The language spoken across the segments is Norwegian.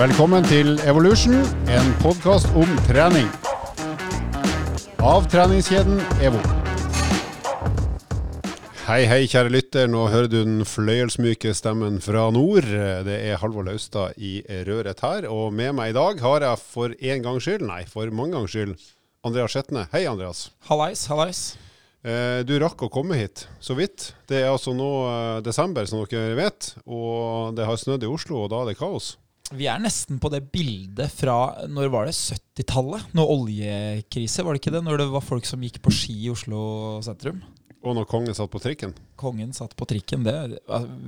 Velkommen til Evolution, en podkast om trening. Av treningskjeden EVO. Hei, hei, kjære lytter. Nå hører du den fløyelsmyke stemmen fra nord. Det er Halvor Laustad i røret her. Og med meg i dag har jeg for en gangs skyld, nei, for mange gangs skyld, Andreas Skjetne. Hei, Andreas. Hallais, hallais. Eh, du rakk å komme hit, så vidt. Det er altså nå eh, desember, som dere vet. Og det har snødd i Oslo, og da er det kaos. Vi er nesten på det bildet fra når var det 70-tallet? Når oljekrise, var det ikke det? Når det var folk som gikk på ski i Oslo sentrum? Og når kongen satt på trikken. Kongen satt på trikken. Det,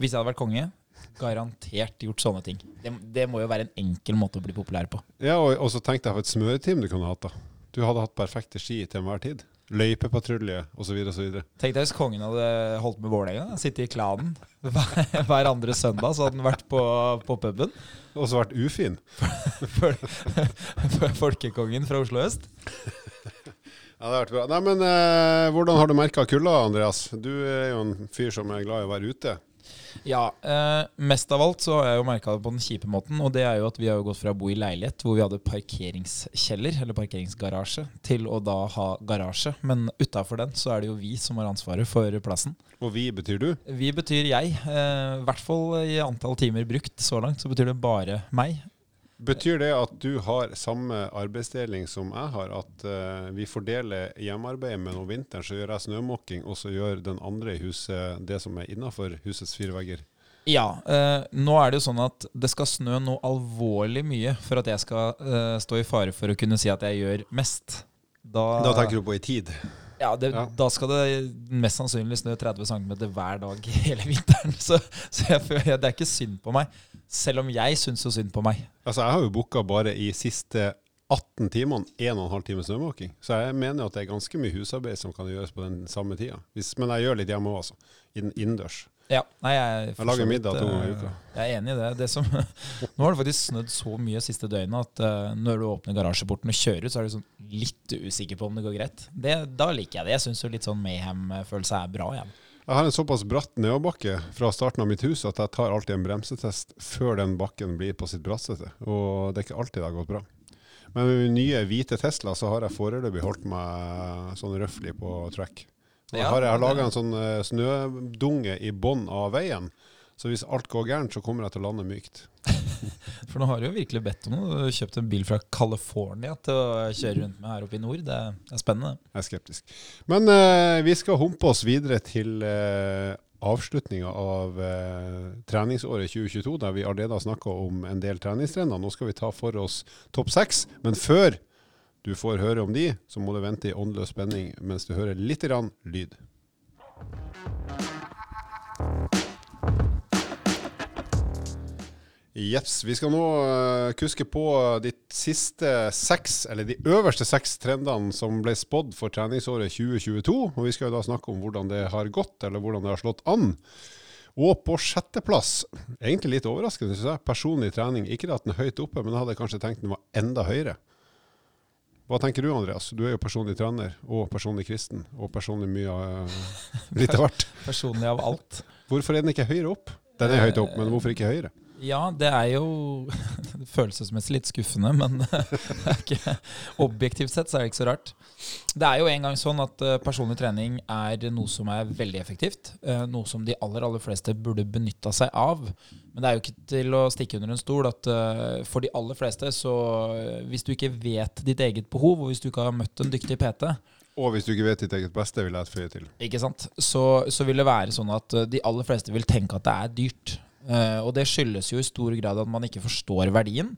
hvis jeg hadde vært konge, garantert gjort sånne ting. Det, det må jo være en enkel måte å bli populær på. Ja, og, og så tenkte jeg på et smøreteam du kunne hatt. da. Du hadde hatt perfekte ski til enhver tid. Løypepatrulje osv. Tenk deg hvis kongen hadde holdt med Vålerenga. Sittet i klanen hver, hver andre søndag, så hadde han vært på, på puben. Og så vært ufin. For folkekongen fra Oslo øst. Ja, det har vært bra. Nei, men eh, Hvordan har du merka kulda, Andreas? Du er jo en fyr som er glad i å være ute. Ja, eh, mest av alt så har jeg jo merka det på den kjipe måten. Og det er jo at vi har jo gått fra å bo i leilighet hvor vi hadde parkeringskjeller, eller parkeringsgarasje, til å da ha garasje. Men utafor den så er det jo vi som har ansvaret for plassen. Og vi betyr du? Vi betyr jeg. eh, I hvert fall i antall timer brukt så langt, så betyr det bare meg. Betyr det at du har samme arbeidsdeling som jeg har? At uh, vi fordeler hjemmearbeidet, men om vinteren så gjør jeg snømåking, og så gjør den andre i huset det som er innafor husets fire vegger? Ja. Uh, nå er det jo sånn at det skal snø noe alvorlig mye for at jeg skal uh, stå i fare for å kunne si at jeg gjør mest. Da tenker du på i tid? Ja, det, Ja. Da skal det mest sannsynlig snø 30 cm hver dag hele vinteren. Så, så jeg føler det er ikke synd på meg. Selv om jeg syns jo synd på meg. Altså, jeg har jo booka bare i siste 18 timene 1 12 time snømåking. Så jeg mener at det er ganske mye husarbeid som kan gjøres på den samme tida. Hvis, men jeg gjør litt hjemme òg, altså. Innendørs. Ja, nei, jeg, Jeg lager middag to ganger i uka. Jeg er enig i det. det som, nå har det faktisk snødd så mye siste døgnet at eh, når du åpner garasjeporten og kjører ut, så er du sånn litt usikker på om det går greit. Det, da liker jeg det. Jeg syns litt sånn mayhem-følelse er bra. Jeg. Jeg har en såpass bratt nedoverbakke fra starten av mitt hus at jeg tar alltid en bremsetest før den bakken blir på sitt bratteste. Og det er ikke alltid det har gått bra. Men med min nye hvite Tesla så har jeg foreløpig holdt meg sånn røftlig på track. Jeg har jeg har laga en sånn uh, snødunge i bånn av veien. Så hvis alt går gærent, så kommer jeg til å lande mykt. For nå har du jo virkelig bedt om noe. Du har kjøpt en bil fra California til å kjøre rundt med her oppe i nord. Det er, er spennende. Jeg er skeptisk. Men uh, vi skal humpe oss videre til uh, avslutninga av eh, treningsåret 2022, der vi allerede har snakka om en del treningstrender. Nå skal vi ta for oss topp seks. Men før du får høre om de, så må du vente i åndeløs spenning mens du hører litt grann lyd. Jepps. Vi skal nå eh, kuske på de siste seks, eller de øverste seks trendene som ble spådd for treningsåret 2022. Og vi skal jo da snakke om hvordan det har gått, eller hvordan det har slått an. Og på sjetteplass, egentlig litt overraskende, syns jeg, personlig trening. Ikke at den er høyt oppe, men jeg hadde kanskje tenkt den var enda høyere. Hva tenker du, Andreas? Du er jo personlig trener, og personlig kristen, og personlig mye av litt av hvert. Personlig av alt. Hvorfor er den ikke høyere opp? Den er høyt opp, men hvorfor ikke høyere? Ja, det er jo følelsesmessig litt skuffende, men det er ikke, objektivt sett så er det ikke så rart. Det er jo en gang sånn at eh, personlig trening er noe som er veldig effektivt. eh, Noe som de aller aller fleste burde benytta seg av. Men det er jo ikke til å stikke under en stol at eh, for de aller fleste, så hvis du ikke vet ditt eget behov, og hvis du ikke har møtt en dyktig PT, Og hvis du ikke vet ditt eget beste, vil jeg føye til. ikke sant? Så, så vil det være sånn at de aller fleste vil tenke at det er dyrt. Eh, og det skyldes jo i stor grad at man ikke forstår verdien.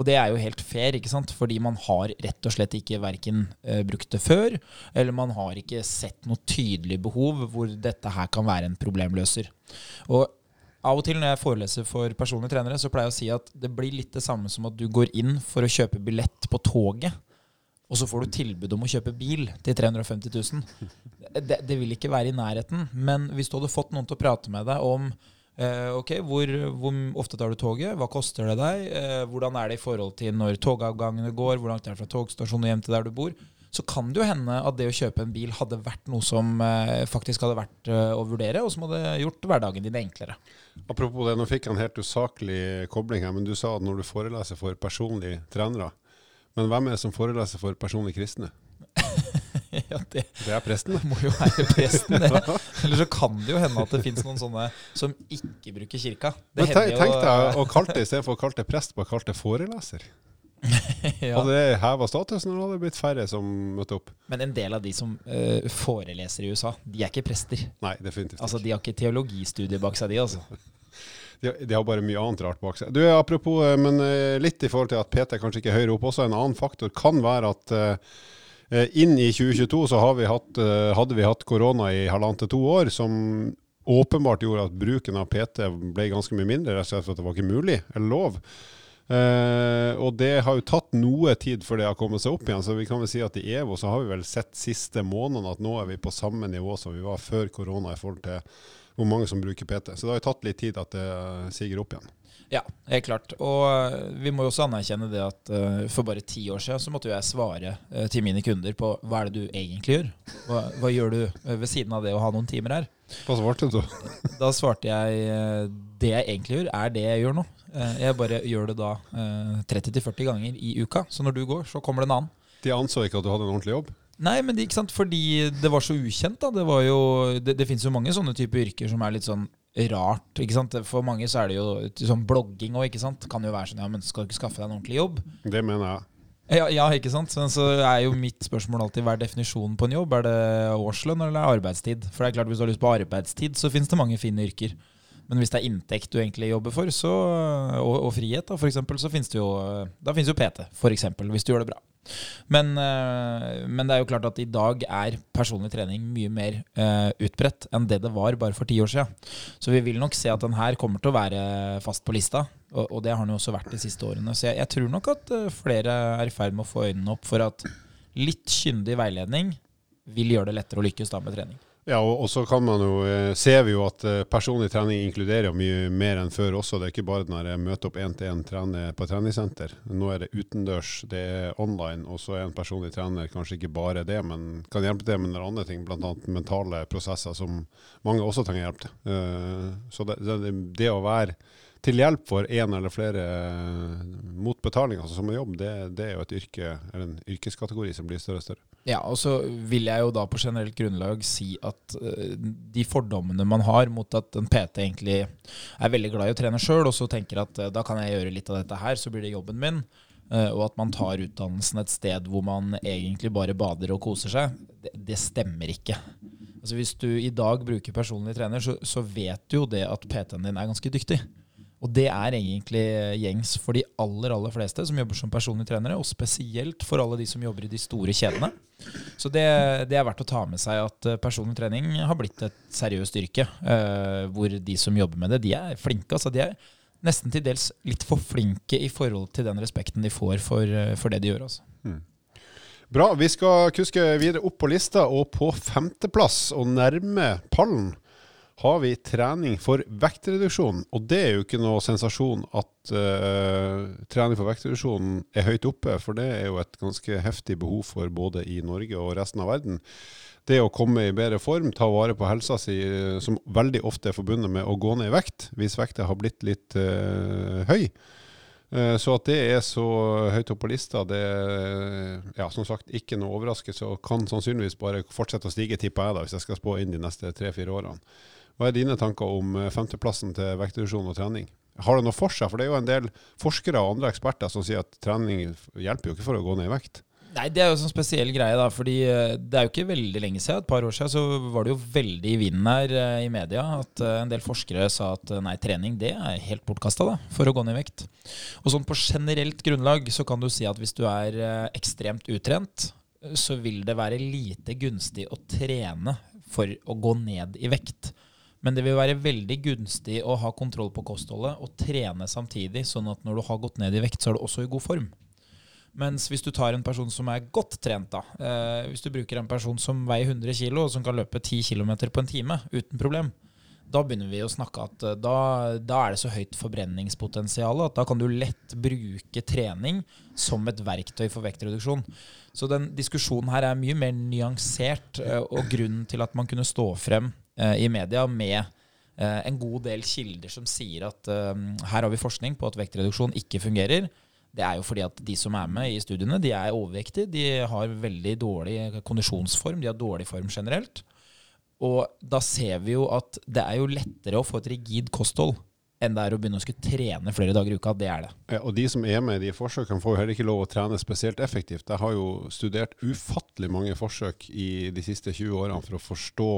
Og det er jo helt fair, ikke sant? fordi man har rett og slett ikke verken uh, brukt det før, eller man har ikke sett noe tydelig behov hvor dette her kan være en problemløser. Og av og til når jeg foreleser for personlige trenere, så pleier jeg å si at det blir litt det samme som at du går inn for å kjøpe billett på toget. Og så får du tilbud om å kjøpe bil til 350 000. Det, det vil ikke være i nærheten. Men hvis du hadde fått noen til å prate med deg om eh, ok, hvor, hvor ofte tar du toget, hva koster det deg, eh, hvordan er det i forhold til når togavgangene går, hvor langt er det fra togstasjonen hjem til der du bor, så kan det jo hende at det å kjøpe en bil hadde vært noe som eh, faktisk hadde vært eh, å vurdere, og som hadde gjort hverdagen din enklere. Apropos det, nå fikk jeg en helt usaklig kobling her, men du sa at når du foreleser for personlige trenere. Men hvem er det som foreleser for personlige kristne? ja, det, Det er presten. det må jo være presten, det. Eller så kan det jo hende at det fins noen sånne som ikke bruker kirka. Det Men tenk, tenk deg å kalle det istedenfor å kalle det prest, bare kalle det foreleser. ja. Hadde det heva statusen, eller hadde det blitt færre som møtte opp? Men en del av de som uh, foreleser i USA, de er ikke prester. Nei, definitivt Altså. De har ikke teologistudier bak seg, de. altså. De, de har bare mye annet rart bak seg. Du, Apropos, eh, men eh, litt i forhold til at PT kanskje ikke er høyere opp, også en annen faktor kan være at eh, inn i 2022 så vi hatt, eh, hadde vi hatt korona i halvannet til to år, som åpenbart gjorde at bruken av PT ble ganske mye mindre, rett og slett for at det var ikke mulig eller lov. Uh, og det har jo tatt noe tid før det har kommet seg opp igjen, så vi kan vel si at i EVO så har vi vel sett siste månedene at nå er vi på samme nivå som vi var før korona i forhold til hvor mange som bruker PT. Så det har jo tatt litt tid at det eh, siger opp igjen. Ja, helt klart. Og eh, vi må jo også anerkjenne det at eh, for bare ti år siden så måtte jeg svare eh, til mine kunder på hva er det du egentlig gjør? Hva, hva gjør du ved siden av det å ha noen timer her? Hva svarte du? Da svarte jeg det jeg egentlig gjør, er det jeg gjør nå. Jeg bare gjør det da eh, 30-40 ganger i uka. Så når du går, så kommer det en annen. De anså ikke at du hadde en ordentlig jobb? Nei, men det, ikke sant? fordi det var så ukjent. da Det, var jo, det, det finnes jo mange sånne typer yrker som er litt sånn rart. ikke sant? For mange så er det jo sånn blogging òg, ikke sant. Kan jo være sånn ja, men skal du ikke skaffe deg en ordentlig jobb? Det mener jeg. Ja, ja ikke sant. Men så er jo mitt spørsmål alltid hva er definisjonen på en jobb? Er det årslønn eller er arbeidstid? For det er klart hvis du har lyst på arbeidstid, så finnes det mange fine yrker. Men hvis det er inntekt du egentlig jobber for, så, og, og frihet, da, for eksempel, så finnes det jo, da finnes jo PT, eksempel, hvis du gjør det bra. Men, eh, men det er jo klart at i dag er personlig trening mye mer uh, utbredt enn det det var bare for ti år siden. Så vi vil nok se at den her kommer til å være fast på lista, og, og det har den jo også vært de siste årene. Så jeg, jeg tror nok at eh, flere er i ferd med å få øynene opp for at litt kyndig veiledning vil gjøre det lettere å lykkes da med trening. Ja, og, så kan man jo, eh, ser vi jo at eh, personlig trening inkluderer mye mer enn før også. Det er ikke bare når jeg møter opp én til én, på treningssenter. Nå er det utendørs, det er online, og så er en personlig trener kanskje ikke bare det, men kan hjelpe til med andre ting, bl.a. mentale prosesser som mange også trenger hjelp til. Eh, Så det, det, det å være til hjelp for én eller flere eh, mot betaling, altså som en jobb, det, det er jo et yrke, eller en yrkeskategori som blir større og større. Ja, og så vil jeg jo da på generelt grunnlag si at eh, de fordommene man har mot at en PT egentlig er veldig glad i å trene sjøl, og så tenker at eh, da kan jeg gjøre litt av dette her, så blir det jobben min, og at man tar utdannelsen et sted hvor man egentlig bare bader og koser seg, det, det stemmer ikke. Altså Hvis du i dag bruker personlig trener, så, så vet du jo det at PT-en din er ganske dyktig. Og det er egentlig gjengs for de aller aller fleste som jobber som personlige trenere, og spesielt for alle de som jobber i de store kjedene. Så det, det er verdt å ta med seg at eh, personlig trening har blitt et seriøst yrke. Uh, hvor de som jobber med det, de er flinke. Altså de er nesten til dels litt for flinke i forhold til den respekten de får for, eh, for det de gjør. Altså. Bra. Vi skal kuske videre opp på lista, og på femteplass, og nærme pallen, har vi trening for vektreduksjon. Og det er jo ikke noe sensasjon at uh, trening for vektreduksjon er høyt oppe, for det er jo et ganske heftig behov for både i Norge og resten av verden. Det å komme i bedre form, ta vare på helsa si, eh, som veldig ofte er forbundet med å gå ned i vekt, hvis vekta har blitt litt uh, høy. Så at det er så høyt oppe på lista, det er ja, som sagt ikke noe overraskelse, og kan sannsynligvis bare fortsette å stige, tipper jeg da, hvis jeg skal spå inn de neste tre-fire årene. Hva er dine tanker om eh, femteplassen til vektreduksjon og trening? Har det noe for seg? For det er jo en del forskere og andre eksperter som sier at trening hjelper jo ikke for å gå ned i vekt. Nei, Det er jo en sånn spesiell greie, da. fordi eh, det er jo ikke veldig lenge siden, et par år siden, så var det jo veldig i vinden her eh, i media at en del forskere sa at nei, trening det er helt bortkasta for å gå ned i vekt. Og sånn på generelt grunnlag så kan du si at hvis du er ekstremt utrent, så vil det være lite gunstig å trene for å gå ned i vekt. Men det vil være veldig gunstig å ha kontroll på kostholdet og trene samtidig, sånn at når du har gått ned i vekt, så er du også i god form. Mens hvis du tar en person som er godt trent, da eh, Hvis du bruker en person som veier 100 kg, og som kan løpe 10 km på en time uten problem, da begynner vi å snakke at eh, da, da er det så høyt forbrenningspotensial at da kan du lett bruke trening som et verktøy for vektreduksjon. Så den diskusjonen her er mye mer nyansert, eh, og grunnen til at man kunne stå frem i media med eh, en god del kilder som sier at eh, her har vi forskning på at vektreduksjon ikke fungerer, det er jo fordi at de som er med i studiene, de er overvektige. De har veldig dårlig kondisjonsform, de har dårlig form generelt. Og da ser vi jo at det er jo lettere å få et rigid kosthold enn det er å begynne å skulle trene flere dager i uka. Det er det. Ja, og de som er med i de forsøkene, får jo heller ikke lov å trene spesielt effektivt. Jeg har jo studert ufattelig mange forsøk i de siste 20 årene for å forstå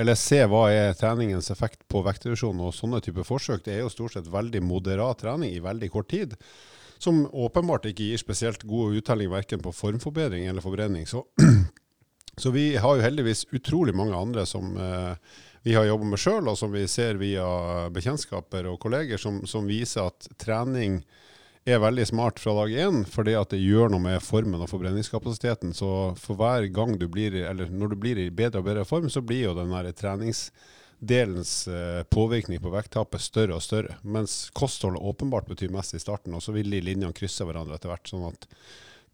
eller se hva er treningens effekt på vektreduksjon. Og sånne typer forsøk det er jo stort sett veldig moderat trening i veldig kort tid. Som åpenbart ikke gir spesielt god uttelling verken på formforbedring eller forbrenning. Så, så vi har jo heldigvis utrolig mange andre som eh, vi har jobba med sjøl, og som vi ser via bekjentskaper og kolleger, som, som, viser at trening er veldig smart fra dag én, fordi at det gjør noe med formen og forbrenningskapasiteten. Så for hver gang du blir, eller når du blir i bedre og bedre form, så blir jo den treningsdelens eh, påvirkning på vekttapet større og større. Mens kostholdet åpenbart betyr mest i starten, og så vil de linjene krysse hverandre etter hvert. sånn at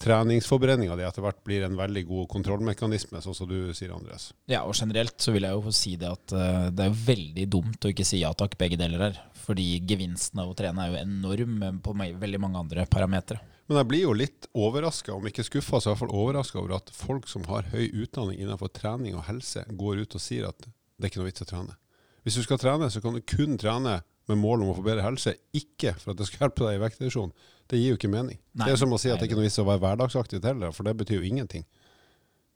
treningsforbrenninga di etter hvert blir en veldig god kontrollmekanisme, sånn som du sier, Andreas. Ja, og generelt så vil jeg jo si det at uh, det er veldig dumt å ikke si ja takk, begge deler her. Fordi gevinsten av å trene er jo enorm på veldig mange andre parametere. Men jeg blir jo litt overraska, om ikke skuffa, så i hvert fall overraska over at folk som har høy utdanning innenfor trening og helse, går ut og sier at det er ikke noe vits å trene. Hvis du skal trene, så kan du kun trene med mål om å få bedre helse, ikke for at det skal hjelpe deg i vektreduksjon. Det gir jo ikke mening. Nei, det er som å si at det ikke er noe vits å være hverdagsaktiv heller, for det betyr jo ingenting.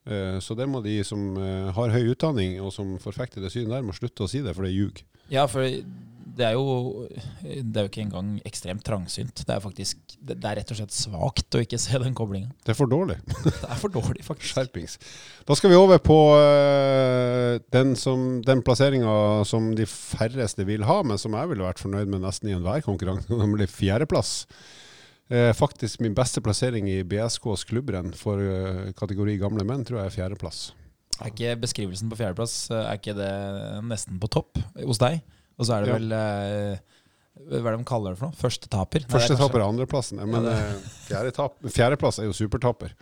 Uh, så det må de som uh, har høy utdanning og som forfekter det synet der, må slutte å si det, for det er ljug. Ja, for det er jo Det er jo ikke engang ekstremt trangsynt. Det er faktisk Det er rett og slett svakt å ikke se den koblinga. Det er for dårlig. det er for dårlig, faktisk. Skjerpings. Da skal vi over på uh, den, den plasseringa som de færreste vil ha, men som jeg ville vært fornøyd med nesten i enhver konkurranse, nemlig fjerdeplass. Uh, faktisk min beste plassering i BSKs klubbrenn for uh, kategori gamle menn, tror jeg er fjerdeplass. Er ikke beskrivelsen på fjerdeplass Er ikke det nesten på topp hos deg? Og så er det vel eh, Hva er det de kaller det for noe? Førstetaper? Førstetaper er andreplassen. Men ja, fjerdeplass fjerde fjerdeplass er jo supertaper.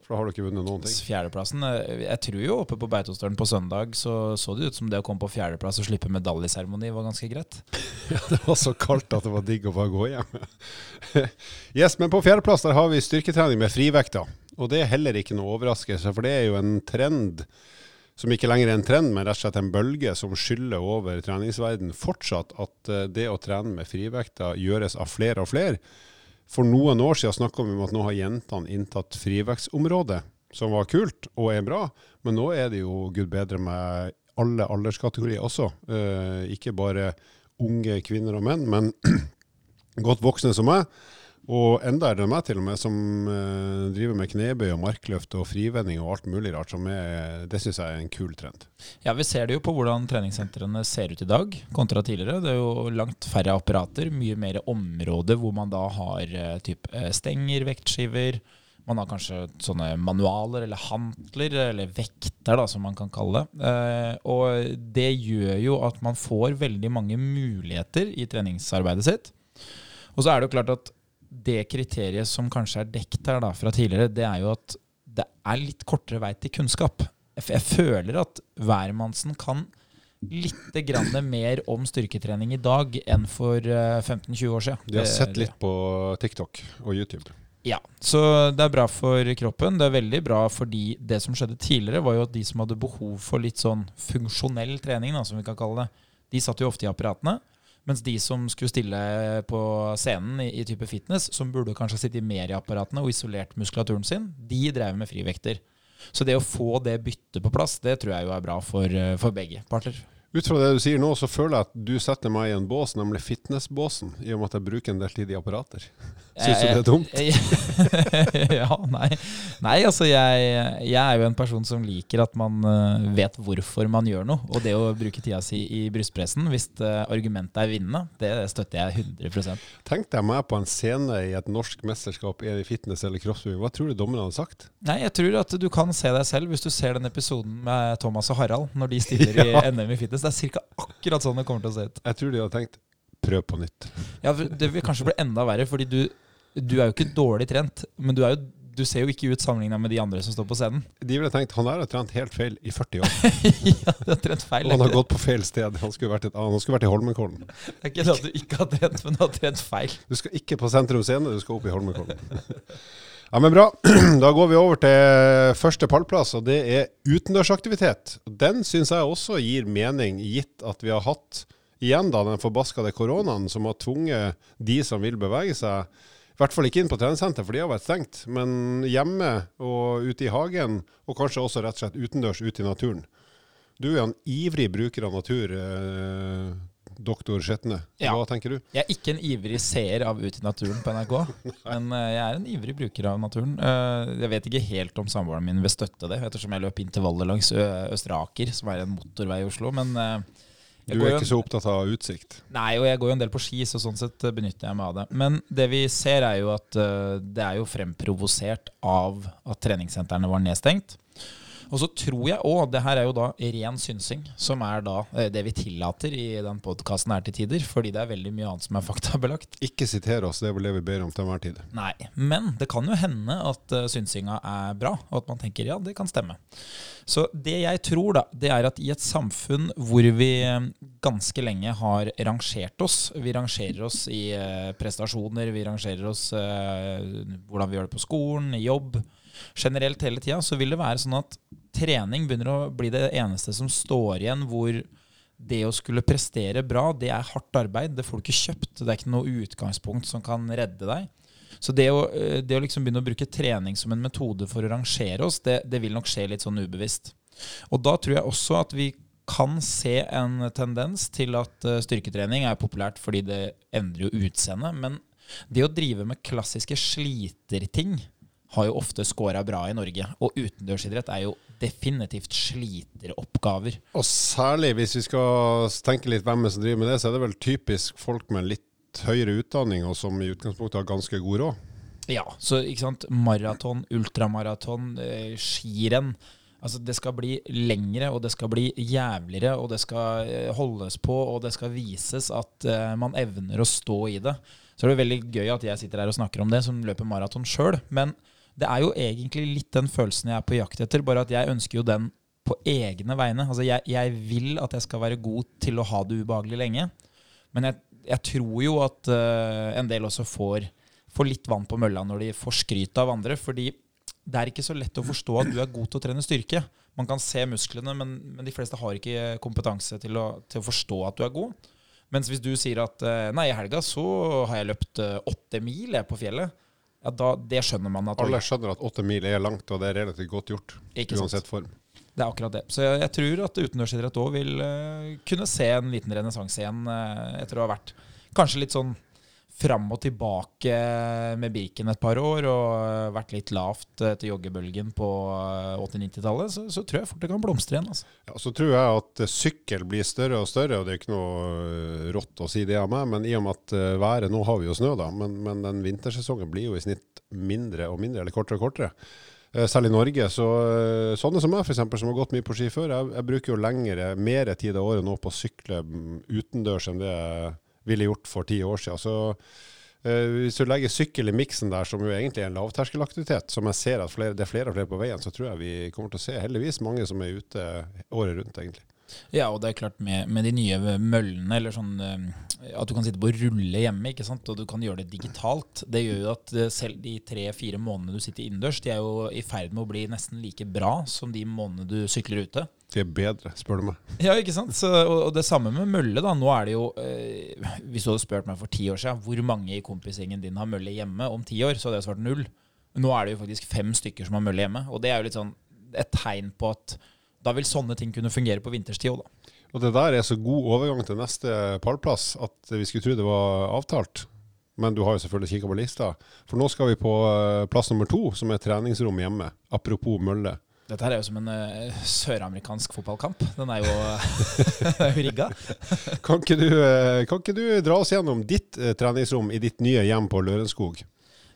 For da har du ikke vunnet noen ting. Fjerdeplassen eh, Jeg tror jo oppe på Beitostølen på søndag så så det ut som det å komme på fjerdeplass og slippe medaljeseremoni var ganske greit. ja, det var så kaldt at det var digg å bare gå hjem. yes, men på fjerdeplass der har vi styrketrening med frivekta. Og det er heller ikke noe overraskelse, for det er jo en trend som ikke lenger er en trend, men rett og slett en bølge som skyller over treningsverden fortsatt, at eh, det å trene med frivekta gjøres av flere og flere. For noen år siden snakka vi om at nå har jentene inntatt frivektsområdet, som var kult og er bra, men nå er det jo gud bedre med alle alderskategorier også. Eh, ikke bare unge kvinner og menn, men godt voksne som meg. Og enda er det meg til og med som uh, driver med knebøy og markløft og frivending og alt mulig rart. som er, Det syns jeg er en kul trend. Ja, Vi ser det jo på hvordan treningssentrene ser ut i dag kontra tidligere. Det er jo langt færre apparater, mye mer områder hvor man da har uh, typ, uh, stenger, vektskiver. Man har kanskje sånne manualer eller hantler, eller vekter, da, som man kan kalle det. Og det gjør jo at man får veldig mange muligheter i treningsarbeidet sitt. Og så er det jo klart at det kriteriet som kanskje er dekt her da, fra tidligere, det er jo at det er litt kortere vei til kunnskap. Jeg føler at hvermannsen kan litt mer om styrketrening i dag enn for 15-20 eh, år siden. De har sett litt på TikTok og YouTube. Ja, så det er bra for kroppen. Det er veldig bra fordi det som skjedde tidligere, var jo at de som hadde behov for litt sånn funksjonell trening, da, som vi kan kalle det, de satt jo ofte i apparatene. Mens de som skulle stille på scenen i, i type fitness, som burde kanskje sitte mer i apparatene og isolert muskulaturen sin, de drev med frivekter. Så det å få det byttet på plass, det tror jeg jo er bra for, eh, for begge parter. Ut fra det du sier nå, så føler jeg at du setter meg i en bås, nemlig fitnessbåsen, i og med at jeg bruker en del tid i apparater. Syns du det er dumt? ja, nei. nei altså jeg, jeg, er jo en person som liker at man uh, vet hvorfor man gjør noe. Og det å bruke tida si i brystpressen hvis argumentet er vinnende, det støtter jeg 100% Tenk deg meg på en scene i et norsk mesterskap er det fitness eller kroppsbygging. Hva tror du dommerne hadde sagt? Nei, Jeg tror at du kan se deg selv hvis du ser den episoden med Thomas og Harald når de stiller i NM i fitness det er ca. akkurat sånn det kommer til å se ut. Jeg tror de hadde tenkt prøv på nytt. Ja, Det vil kanskje bli enda verre, fordi du, du er jo ikke dårlig trent. Men du, er jo, du ser jo ikke ut sammenligna med de andre som står på scenen. De ville tenkt han der har trent helt feil i 40 år. ja, du har trent feil. Og han har gått på feil sted. Han skulle vært, et, han skulle vært i Holmenkollen. Det er ikke det at du ikke har trent, men du har trent feil. Du skal ikke på Sentrum Scene, du skal opp i Holmenkollen. Ja, men bra. Da går vi over til første pallplass, og det er utendørsaktivitet. Den syns jeg også gir mening, gitt at vi har hatt igjen da den forbaskede koronaen som har tvunget de som vil bevege seg, i hvert fall ikke inn på treningssenter, for de har vært stengt, men hjemme og ute i hagen, og kanskje også rett og slett utendørs ute i naturen. Du er en ivrig bruker av natur, eh, doktor Skjetne. Ja. Hva tenker du? Jeg er ikke en ivrig seer av Ut i naturen på NRK, men eh, jeg er en ivrig bruker av naturen. Eh, jeg vet ikke helt om samboeren min vil støtte det, ettersom jeg løp intervaller langs Østre Aker, som er en motorvei i Oslo. Men eh, Du er ikke så opptatt av utsikt. Nei, og jeg går jo en del på ski, så sånn sett benytter jeg meg av det. Men det vi ser er jo at det er jo fremprovosert av at treningssentrene var nedstengt. Og så tror jeg òg, det her er jo da ren synsing, som er da eh, det vi tillater i den podkasten her til tider, fordi det er veldig mye annet som er faktabelagt. Ikke siter oss, det er vel det vi ber om til enhver tid. Nei, men det kan jo hende at uh, synsinga er bra, og at man tenker ja, det kan stemme. Så det jeg tror, da, det er at i et samfunn hvor vi eh, ganske lenge har rangert oss Vi rangerer oss i eh, prestasjoner, vi rangerer oss eh, hvordan vi gjør det på skolen, i jobb. Generelt hele tida så vil det være sånn at trening begynner å bli det eneste som står igjen hvor det å skulle prestere bra, det er hardt arbeid. Det får du ikke kjøpt. Det er ikke noe utgangspunkt som kan redde deg. Så det å, eh, det å liksom begynne å bruke trening som en metode for å rangere oss, det, det vil nok skje litt sånn ubevisst. Og da tror jeg også at vi kan se en tendens til at eh, styrketrening er populært fordi det endrer jo utseendet. Men det å drive med klassiske sliterting har jo ofte scora bra i Norge. Og utendørsidrett er jo definitivt sliteroppgaver. Og særlig hvis vi skal tenke litt hvem er som driver med det, så er det vel typisk folk med litt høyere utdanning, og som i utgangspunktet har ganske god råd. Ja, så ikke sant. Maraton, ultramaraton, eh, skirenn. Altså Det skal bli lengre, og det skal bli jævligere, og det skal eh, holdes på, og det skal vises at eh, man evner å stå i det. Så er det veldig gøy at jeg sitter her og snakker om det, som løper maraton sjøl. Men det er jo egentlig litt den følelsen jeg er på jakt etter, bare at jeg ønsker jo den på egne vegne. Altså jeg, jeg vil at jeg skal være god til å ha det ubehagelig lenge. Men jeg, jeg tror jo at uh, en del også får, får litt vann på mølla når de får skryt av andre. fordi det er ikke så lett å forstå at du er god til å trene styrke. Man kan se musklene, men, men de fleste har ikke kompetanse til å, til å forstå at du er god. Mens hvis du sier at eh, nei, i helga så har jeg løpt eh, åtte mil på fjellet, ja, da, det skjønner man at Alle skjønner at åtte mil er langt, og det er relativt godt gjort. Ikke? Uansett form. Det er akkurat det. Så jeg, jeg tror at utendørsidrett òg vil uh, kunne se en liten renessanse igjen uh, etter å ha vært kanskje litt sånn fram og tilbake med Birken et par år og eh, vært litt lavt etter joggebølgen på eh, 80-90-tallet, så, så tror jeg fort det kan blomstre igjen. Altså. Ja, så tror jeg at eh, sykkel blir større og større, og det er ikke noe eh, rått å si det av meg, men i og med at eh, været Nå har vi jo snø, da, men, men den vintersesongen blir jo i snitt mindre og mindre, eller kortere og kortere. Eh, Selv i Norge. Så eh, sånne som meg, eksempel, som har gått mye på ski før, jeg, jeg bruker jo lengre, mer tid av året nå på å sykle mm, utendørs enn det jeg ville gjort for ti år siden. Så eh, hvis du legger sykkel i miksen der, som jo egentlig er en lavterskelaktivitet, som jeg ser at flere, det er flere og flere på veien, så tror jeg vi kommer til å se heldigvis mange som er ute året rundt, egentlig. Ja, og det er klart med, med de nye møllene, eller sånn eh, at du kan sitte på rulle hjemme, ikke sant? og du kan gjøre det digitalt. Det gjør jo at eh, selv de tre-fire månedene du sitter innendørs, de er jo i ferd med å bli nesten like bra som de månedene du sykler ute. Det er bedre, spør du meg. Ja, ikke sant? Så, og, og det samme med mølle. da. Nå er det jo, eh, Hvis du hadde spurt meg for ti år siden hvor mange i kompisgjengen din har mølle hjemme om ti år, så hadde jeg svart null. Nå er det jo faktisk fem stykker som har mølle hjemme. Og det er jo litt sånn et tegn på at da vil sånne ting kunne fungere på vinterstid òg, da. Og det der er så god overgang til neste pallplass at vi skulle tro det var avtalt. Men du har jo selvfølgelig kikka på lista. For nå skal vi på eh, plass nummer to, som er treningsrom hjemme. Apropos mølle. Dette her er jo som en uh, søramerikansk fotballkamp. Den er jo, jo rigga. Kan ikke, du, eh, kan ikke du dra oss gjennom ditt uh, treningsrom i ditt nye hjem på Lørenskog?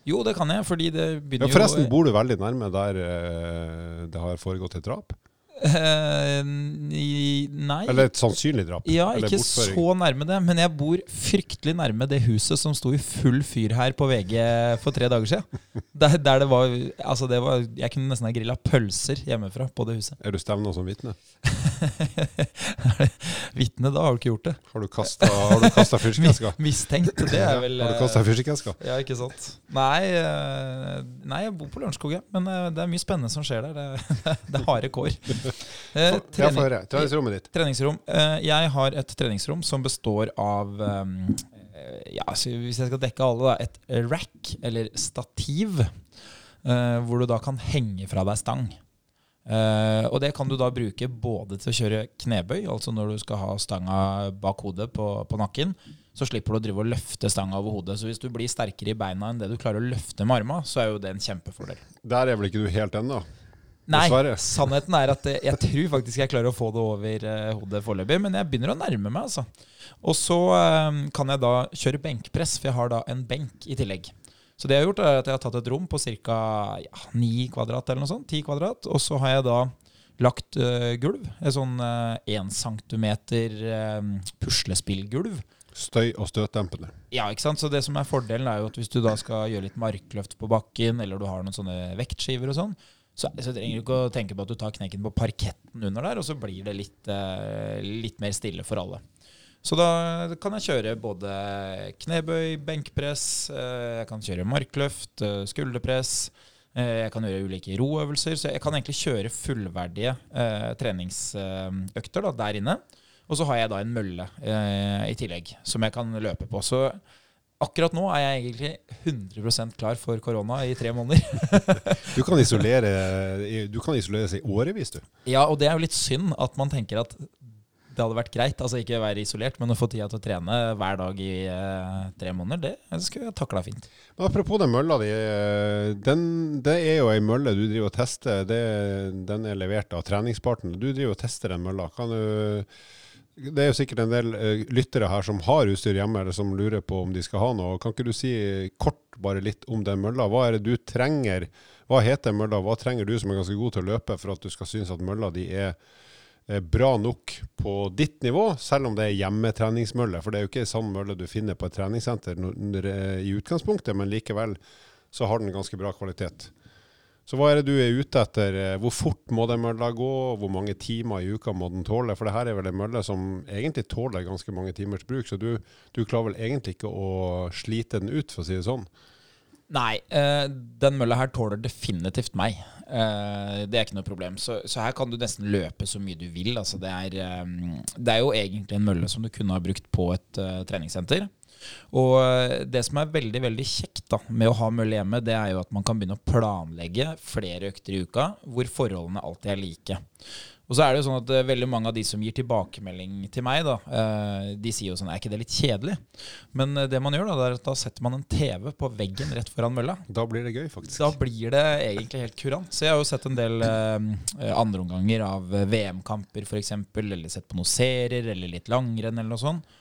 Jo, det kan jeg, fordi det Ja, begynner forresten, bor du veldig nærme der uh, det har foregått et drap? Eh, i- nei. Eller et sannsynlig drap? Ja, ikke så nærme det, men jeg bor fryktelig nærme det huset som sto i full fyr her på VG for tre dager siden. Der, der det var Altså, det var Jeg kunne nesten ha grilla pølser hjemmefra på det huset. Er du stevna som vitne? Vitne, da har du ikke gjort det. Har du kasta, fyrstikkeska? Mistenkt, det er vel Har du eh, kasta fyrstikkeska? Ja, ikke sant. Nei, eh, nei jeg bor på Lørenskog, ja. Men eh, det er mye spennende som skjer der. Det, det er harde kår. Eh, trening-. Treningsrommet ditt. Treningsrom. Eh, Jeg har et treningsrom som består av um, ja, Hvis jeg skal dekke alle, da. Et rack, eller stativ, eh, hvor du da kan henge fra deg stang. Uh, og det kan du da bruke både til å kjøre knebøy, altså når du skal ha stanga bak hodet på, på nakken. Så slipper du å drive og løfte stanga over hodet. Så hvis du blir sterkere i beina enn det du klarer å løfte med arma, så er jo det en kjempefordel. Der er vel ikke du helt ennå? Nei, sannheten er at eh, jeg tror faktisk jeg klarer å få det over eh, hodet foreløpig, men jeg begynner å nærme meg, altså. Og så eh, kan jeg da kjøre benkpress, for jeg har da en benk i tillegg. Så det jeg har gjort, er at jeg har tatt et rom på ca. Ja, 9 kvadrat eller noe sånt. 10 kvadrat. Og så har jeg da lagt uh, gulv. Et sånn uh, 1 cm uh, puslespillgulv. Støy- og støtdempende. Ja, ikke sant? Så det som er fordelen er jo at hvis du da skal gjøre litt markløft på bakken, eller du har noen sånne vektskiver og sånn, så, så trenger du ikke å tenke på at du tar knekken på parketten under der, og så blir det litt, eh, litt mer stille for alle. Så da kan jeg kjøre både knebøy, benkpress, eh, jeg kan kjøre markløft, eh, skulderpress, jeg kan gjøre ulike roøvelser, så jeg kan egentlig kjøre fullverdige treningsøkter da, der inne. Og så har jeg da en mølle i tillegg, som jeg kan løpe på. Så akkurat nå er jeg egentlig 100% klar for korona i tre måneder. Du kan isolere Du kan isoleres i årevis, du. ja, og det er jo litt synd at man tenker at det hadde vært greit, altså ikke være isolert, men å få tida til å trene hver dag i eh, tre måneder, det skulle jeg takla fint. Men apropos den mølla di. eh, Den, det er jo ei mølle du driver og tester. Det, den er levert av treningspartner. Du driver og tester den mølla. Kan du det er jo sikkert en del eh, lyttere her som har utstyr hjemme, eller som lurer på om de skal ha noe. Kan ikke du si kort bare litt om den mølla? Hva er det du trenger? Hva heter mølla? Hva trenger du som er ganske god til å løpe for at du skal synes at mølla di er bra nok på ditt nivå, selv om det er hjemmetreningsmølle? For det er jo ikke samme mølle du finner på et treningssenter eh, i utgangspunktet, men likevel så har den ganske bra kvalitet. Så hva er det du er ute etter? Eh, Hvor fort må den mølla gå? Hvor mange timer i uka må den tåle? For det her er vel en mølle som egentlig tåler ganske mange timers bruk, så du, du klarer vel egentlig ikke å slite den ut, for å si det sånn. Nei, eh, den mølla her tåler definitivt meg. Eh, det er ikke noe problem. Så, så her kan du nesten løpe så mye du vil. Altså, det, er, det er jo egentlig en mølle som du kunne ha brukt på et treningssenter. Og eh, det som er veldig veldig kjekt da, med å ha mølle hjemme, det er jo at man kan begynne å planlegge flere økter i uka hvor forholdene alltid er like. Og så er det jo sånn at eh, veldig mange av de som gir tilbakemelding til meg, da, eh, de sier jo sånn Er ikke det litt kjedelig? Men det man gjør, da, det er at da setter man en TV på veggen rett foran mølla. Da blir det gøy, faktisk. Da blir det egentlig helt kurant. Så jeg har jo sett en del andreomganger av VM-kamper f.eks., eller sett på noen serier, eller litt langrenn, eller noe sånt.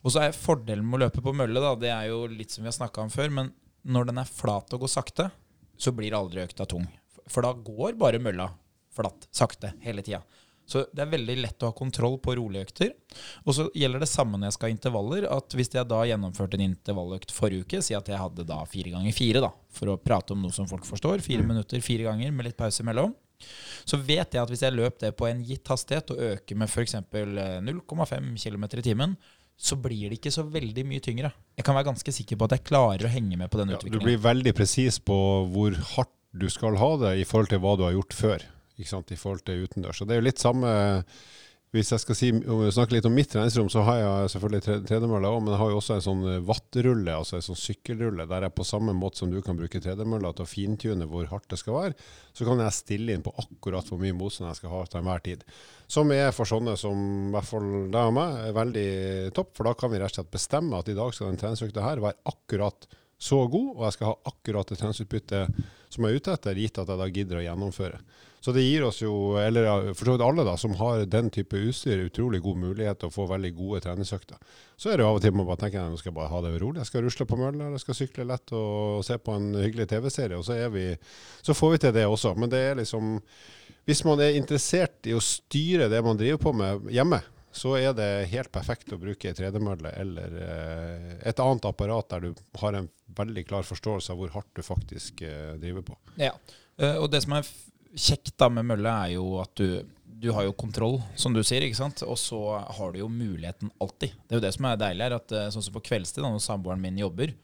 Og så er fordelen med å løpe på mølle, da, det er jo litt som vi har snakka om før, men når den er flat og går sakte, så blir aldri økta tung. For da går bare mølla flatt, sakte, hele tida. Så det er veldig lett å ha kontroll på rolige økter. Og så gjelder det samme når jeg skal ha intervaller. At hvis jeg da gjennomførte en intervalløkt forrige uke, si at jeg hadde da fire ganger fire, da, for å prate om noe som folk forstår, fire minutter fire ganger med litt pause imellom, så vet jeg at hvis jeg løp det på en gitt hastighet og øker med f.eks. 0,5 km i timen, så blir det ikke så veldig mye tyngre. Jeg kan være ganske sikker på at jeg klarer å henge med på den Ja, du blir veldig presis på hvor hardt du skal ha det i forhold til hva du har gjort før. I forhold til utendørs. Så det er jo litt samme Hvis jeg skal si, snakke litt om mitt treningsrom, så har jeg selvfølgelig tre- tredemølle òg, men jeg har jo også en sånn vattrulle, altså en sånn sykkelrulle, der jeg på samme måte som du kan bruke tredemølla til å fintune hvor hardt det skal være, så kan jeg stille inn på akkurat hvor mye motstand jeg skal ha til enhver tid. Som er for sånne som i hvert fall deg og meg er veldig topp, for da kan vi rett og slett bestemme at i dag skal den treningsøkta her være akkurat så god, og jeg skal ha akkurat det treningsutbyttet som jeg er ute etter, gitt at jeg da gidder å gjennomføre. Så det gir oss jo, eller for så vidt alle da, som har den type utstyr, utrolig god mulighet til å få veldig gode treningsøkter. Så er det jo av og til man bare tenker nå skal jeg bare ha det rolig. Jeg skal rusle på mølla, jeg skal sykle lett og se på en hyggelig TV-serie. Og så, er vi, så får vi til det også. Men det er liksom Hvis man er interessert i å styre det man driver på med hjemme, så er det helt perfekt å bruke ei tredemølle eller eh, et annet apparat der du har en veldig klar forståelse av hvor hardt du faktisk eh, driver på. Ja, eh, og det som er kjekt da med mølle, er jo at du, du har jo kontroll, som du sier. ikke sant? Og så har du jo muligheten alltid. Det er jo det som er deilig her. at eh, Sånn som på kveldstid, når samboeren min jobber,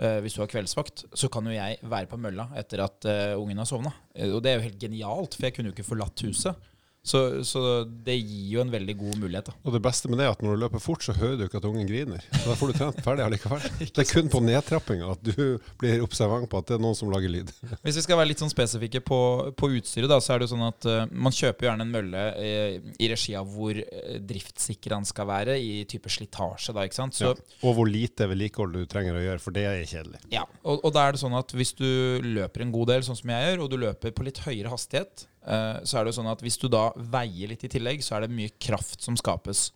eh, hvis du har kveldsvakt, så kan jo jeg være på mølla etter at eh, ungen har sovna. Og det er jo helt genialt, for jeg kunne jo ikke forlatt huset. Så, så det gir jo en veldig god mulighet. da. Og det beste med det er at når du løper fort, så hører du ikke at ungen griner. Så da får du trent ferdig allikevel. Det er kun på nedtrappinga at du blir observant på at det er noen som lager lyd. Hvis vi skal være litt sånn spesifikke på, på utstyret, da, så er det jo sånn at uh, man kjøper gjerne en mølle eh, i regi av hvor uh, driftssikker den skal være, i type slitasje. da, ikke sant? Så, Ja. Og hvor lite vedlikehold du trenger å gjøre, for det er kjedelig. ja. Og, og da er det sånn at hvis du løper en god del, sånn som jeg gjør, og du løper på litt høyere hastighet, så er det jo sånn at hvis du da veier litt i tillegg, så er det mye kraft som skapes.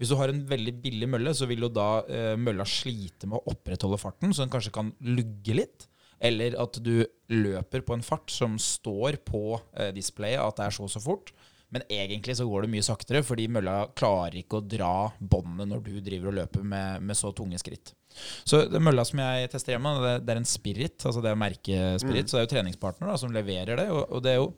Hvis du har en veldig billig mølle, så vil jo da eh, mølla slite med å opprettholde farten, så den kanskje kan lugge litt. Eller at du løper på en fart som står på eh, displayet at det er så og så fort. Men egentlig så går det mye saktere, fordi mølla klarer ikke å dra båndet når du driver og løper med, med så tunge skritt. Så mølla som jeg tester hjemme, det, det er en Spirit, altså det er merkespirit. Så det er jo treningspartner da, som leverer det. Og, og det er jo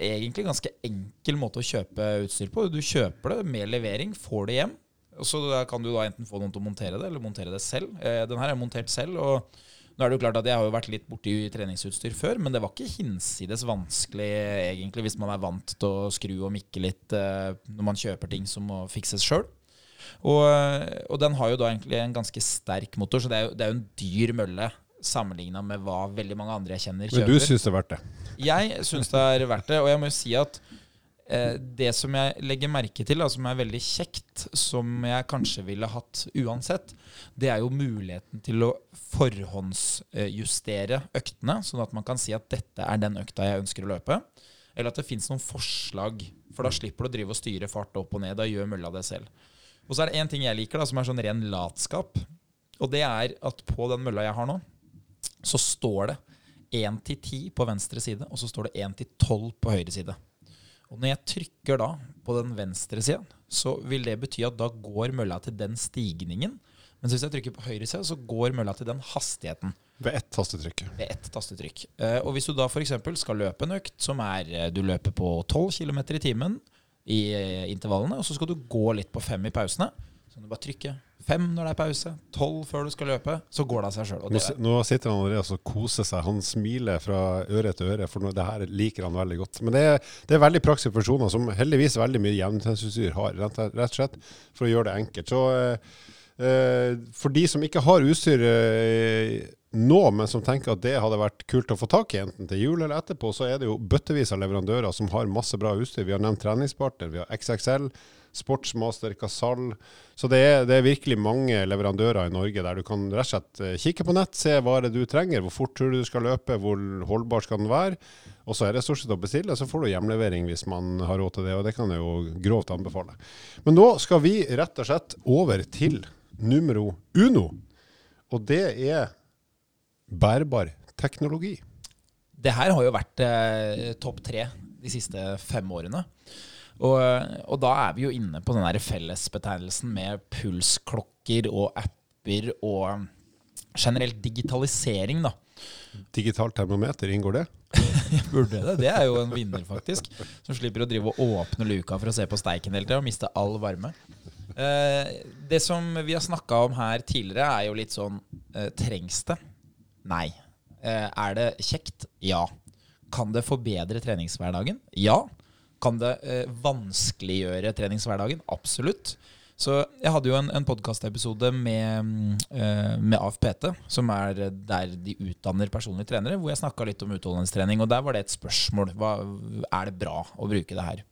egentlig ganske enkel måte å kjøpe utstyr på. Du kjøper det med levering, får det hjem. Og så kan du da enten få noen til å montere det, eller montere det selv. Eh, den her er montert selv. og nå er det jo klart at Jeg har jo vært litt borti treningsutstyr før, men det var ikke hinsides vanskelig egentlig hvis man er vant til å skru og mikke litt eh, når man kjøper ting som må fikses sjøl. Og, og den har jo da egentlig en ganske sterk motor, så det er jo, det er jo en dyr mølle sammenligna med hva veldig mange andre jeg kjenner Men du syns det er verdt det? Jeg syns det er verdt det, og jeg må jo si at eh, det som jeg legger merke til, da, som er veldig kjekt, som jeg kanskje ville hatt uansett, det er jo muligheten til å forhåndsjustere øktene, sånn at man kan si at dette er den økta jeg ønsker å løpe. Eller at det fins noen forslag, for da slipper du å drive og styre fart opp og ned. Da gjør mølla det selv. Og så er det én ting jeg liker, da, som er sånn ren latskap. Og det er at på den mølla jeg har nå, så står det 1 til 10 på venstre side, og så står det 1 til 12 på høyre side. Og når jeg trykker da på den venstre siden, så vil det bety at da går mølla til den stigningen. Men hvis jeg trykker på høyre side, så går mølla til den hastigheten Ved ett tastetrykk. ved ett tastetrykk. Eh, og hvis du da f.eks. skal løpe en økt som er eh, du løper på 12 km i timen i eh, intervallene, og så skal du gå litt på fem i pausene, så kan du bare trykke fem når det er pause, tolv før du skal løpe, så går det av seg sjøl. Nå, nå sitter han og koser seg. Han smiler fra øre til øre, for det her liker han veldig godt. Men det er, det er veldig praktiske funksjoner som heldigvis veldig mye jevntrennsutstyr har, rett, rett og slett for å gjøre det enkelt. Så eh, eh, for de som ikke har utstyr eh, nå, men som tenker at det hadde vært kult å få tak i, enten til jul eller etterpå, så er det jo bøttevis av leverandører som har masse bra utstyr. Vi har nevnt treningspartner, vi har XXL. Sportsmaster, Casal. Så det er, det er virkelig mange leverandører i Norge der du kan rett og slett eh, kikke på nett, se hva det du trenger, hvor fort tror du du skal løpe, hvor holdbar skal den være. Og så er det stort sett å bestille, så får du hjemlevering hvis man har råd til det. Og det kan jeg jo grovt anbefale. Men nå skal vi rett og slett over til numero uno. Og det er bærbar teknologi. Det her har jo vært eh, topp tre de siste fem årene. Og, og da er vi jo inne på den der fellesbetegnelsen med pulsklokker og apper og generelt digitalisering, da. Digitalt termometer, inngår det? Burde det? Det er jo en vinner, faktisk. Som slipper å drive og åpne luka for å se på steiken hele tida og miste all varme. Eh, det som vi har snakka om her tidligere, er jo litt sånn eh, Trengs det? Nei. Eh, er det kjekt? Ja. Kan det forbedre treningshverdagen? Ja. Kan det eh, vanskeliggjøre treningshverdagen? Absolutt. Så jeg hadde jo en, en podkastepisode med, mm, eh, med AFPT, som er der de utdanner personlige trenere, hvor jeg snakka litt om utholdenhetstrening. Og der var det et spørsmål. Hva, er det bra å bruke det her?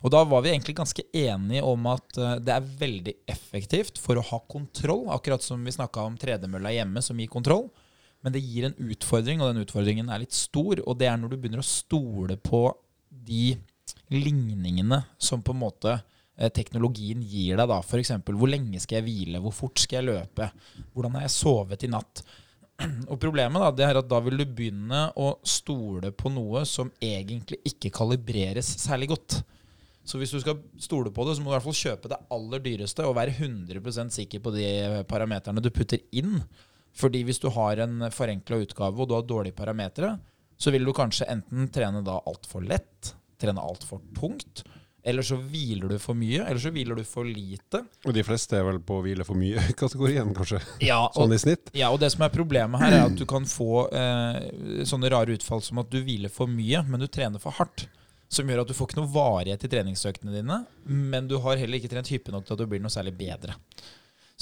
Og da var vi egentlig ganske enige om at eh, det er veldig effektivt for å ha kontroll, akkurat som vi snakka om tredemølla hjemme som gir kontroll. Men det gir en utfordring, og den utfordringen er litt stor. Og det er når du begynner å stole på de ligningene som på en måte eh, teknologien gir deg, da. F.eks. hvor lenge skal jeg hvile, hvor fort skal jeg løpe, hvordan har jeg sovet i natt. Og Problemet da, det er at da vil du begynne å stole på noe som egentlig ikke kalibreres særlig godt. Så hvis du skal stole på det, så må du i hvert fall kjøpe det aller dyreste og være 100% sikker på de parameterne du putter inn. Fordi hvis du har en forenkla utgave og du har dårlige parametere, så vil du kanskje enten trene da altfor lett, trene altfor tungt, eller så hviler du for mye, eller så hviler du for lite. Og de fleste er vel på å hvile for mye-kategorien, kanskje? Ja, og, sånn i snitt? Ja, og det som er problemet her, er at du kan få eh, sånne rare utfall som at du hviler for mye, men du trener for hardt. Som gjør at du får ikke noe varighet i treningsøktene dine, men du har heller ikke trent hyppig nok til at du blir noe særlig bedre.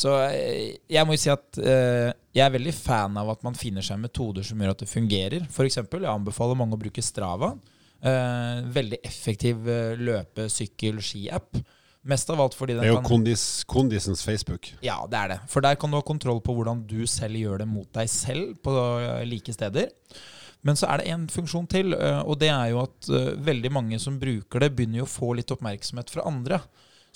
Så eh, jeg må jo si at eh, jeg er veldig fan av at man finner seg metoder som gjør at det fungerer. F.eks. jeg anbefaler mange å bruke Strava. Eh, veldig effektiv eh, løpe-, sykkel-, ski-app. Mest av alt fordi den Det er jo kan kondis, kondisens Facebook. Ja, det er det. For der kan du ha kontroll på hvordan du selv gjør det mot deg selv på eh, like steder. Men så er det en funksjon til, og det er jo at veldig mange som bruker det, begynner jo å få litt oppmerksomhet fra andre.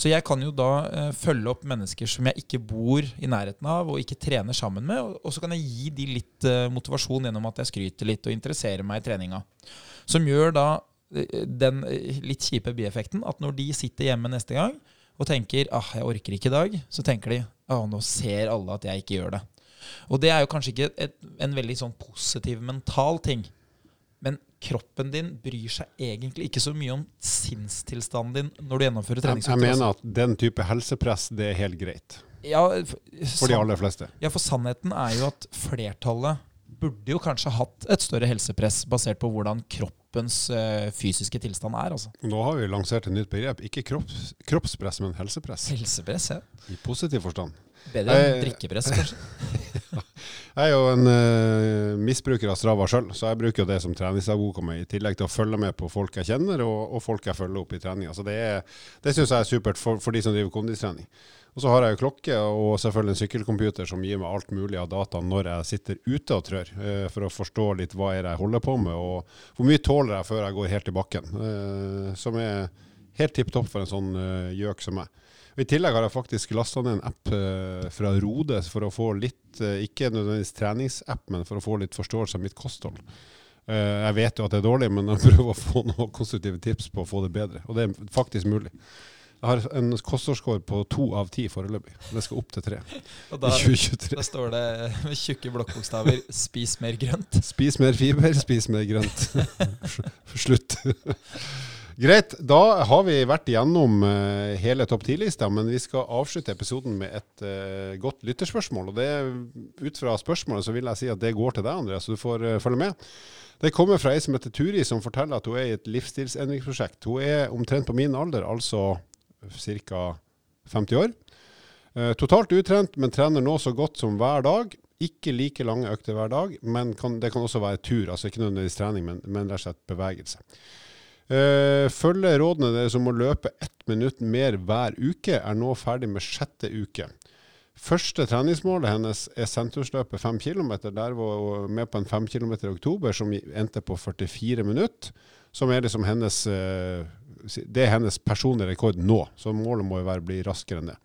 Så jeg kan jo da følge opp mennesker som jeg ikke bor i nærheten av og ikke trener sammen med, og, så kan jeg gi de litt motivasjon gjennom at jeg skryter litt og interesserer meg i treninga. Som gjør da eh, den eh, litt kjipe bieffekten at når de sitter hjemme neste gang og tenker ah, jeg orker ikke i dag, så tenker de ah, nå ser alle at jeg ikke gjør det. Og det er jo kanskje ikke et, en veldig sånn positiv mental ting. Men kroppen din bryr seg egentlig ikke så mye om sinnstilstanden din når du gjennomfører treningsøkter. jeg mener at den type helsepress, det er helt greit. ja, for, For de aller fleste. Ja, for sannheten er jo at flertallet burde jo kanskje hatt et større helsepress basert på hvordan kroppens eh, fysiske tilstand er. altså. Nå har vi lansert et nytt begrep. Ikke kropps, kroppspress, men helsepress. Helsepress, ja. I positiv forstand. Bedre enn drikkepress, kanskje. Jeg er jo en uh, misbruker av Strava sjøl, så jeg bruker jo det som treningsdagboka mi, i tillegg til å følge med på folk jeg kjenner, og, og folk jeg følger opp i treninga. Så det, er- det syns jeg er supert for, for de som driver kondistrening. Og så har jeg jo klokke og selvfølgelig en sykkelcomputer som gir meg alt mulig av data når jeg sitter ute og trør, eh, for å forstå litt hva jeg holder på med, og hvor mye tåler jeg før jeg går helt i bakken. eh, Som er helt tipp topp for en sånn eh, gjøk som meg. I tillegg har jeg faktisk lasta ned en app fra Rode for å få litt, ikke nødvendigvis treningsapp, men for å få litt forståelse av mitt kosthold. Jeg vet jo at det er dårlig, men jeg prøver å få noen konstruktive tips på å få det bedre. Og det er faktisk mulig. Jeg har en kostårsscore på to av ti foreløpig. Det skal opp til tre Og i da, 2023. da står det med tjukke blokkbokstaver 'spis mer grønt'. Spis mer fiber, spis mer grønt. Slutt. Greit, da har vi vært igjennom eh, hele topp 10-lista, men vi skal avslutte episoden med et uh, godt lytterspørsmål. Og det, ut fra spørsmålet så vil jeg si at det går til deg, Andreas, så du får uh, følge med. Det kommer fra ei som heter Turi, som forteller at hun er i et livsstilsendringsprosjekt. Hun er omtrent på min alder, altså ca. 50 år. Eh, totalt utrent, men trener nå så godt som hver dag. Ikke like lange økter hver dag, men kan, det kan også være tur. Altså ikke nødvendigvis trening, men, men rett og slett bevegelse. Uh, følge rådene deres om å løpe ett minutt mer hver uke, er nå ferdig med sjette uke. Første treningsmålet hennes er sentrumsløpet 5 km. Der var hun med på en 5 km i oktober som endte på 44 minutter. Som er liksom hennes eh, Det er hennes personlige rekord nå. Så målet må jo være å bli raskere enn det.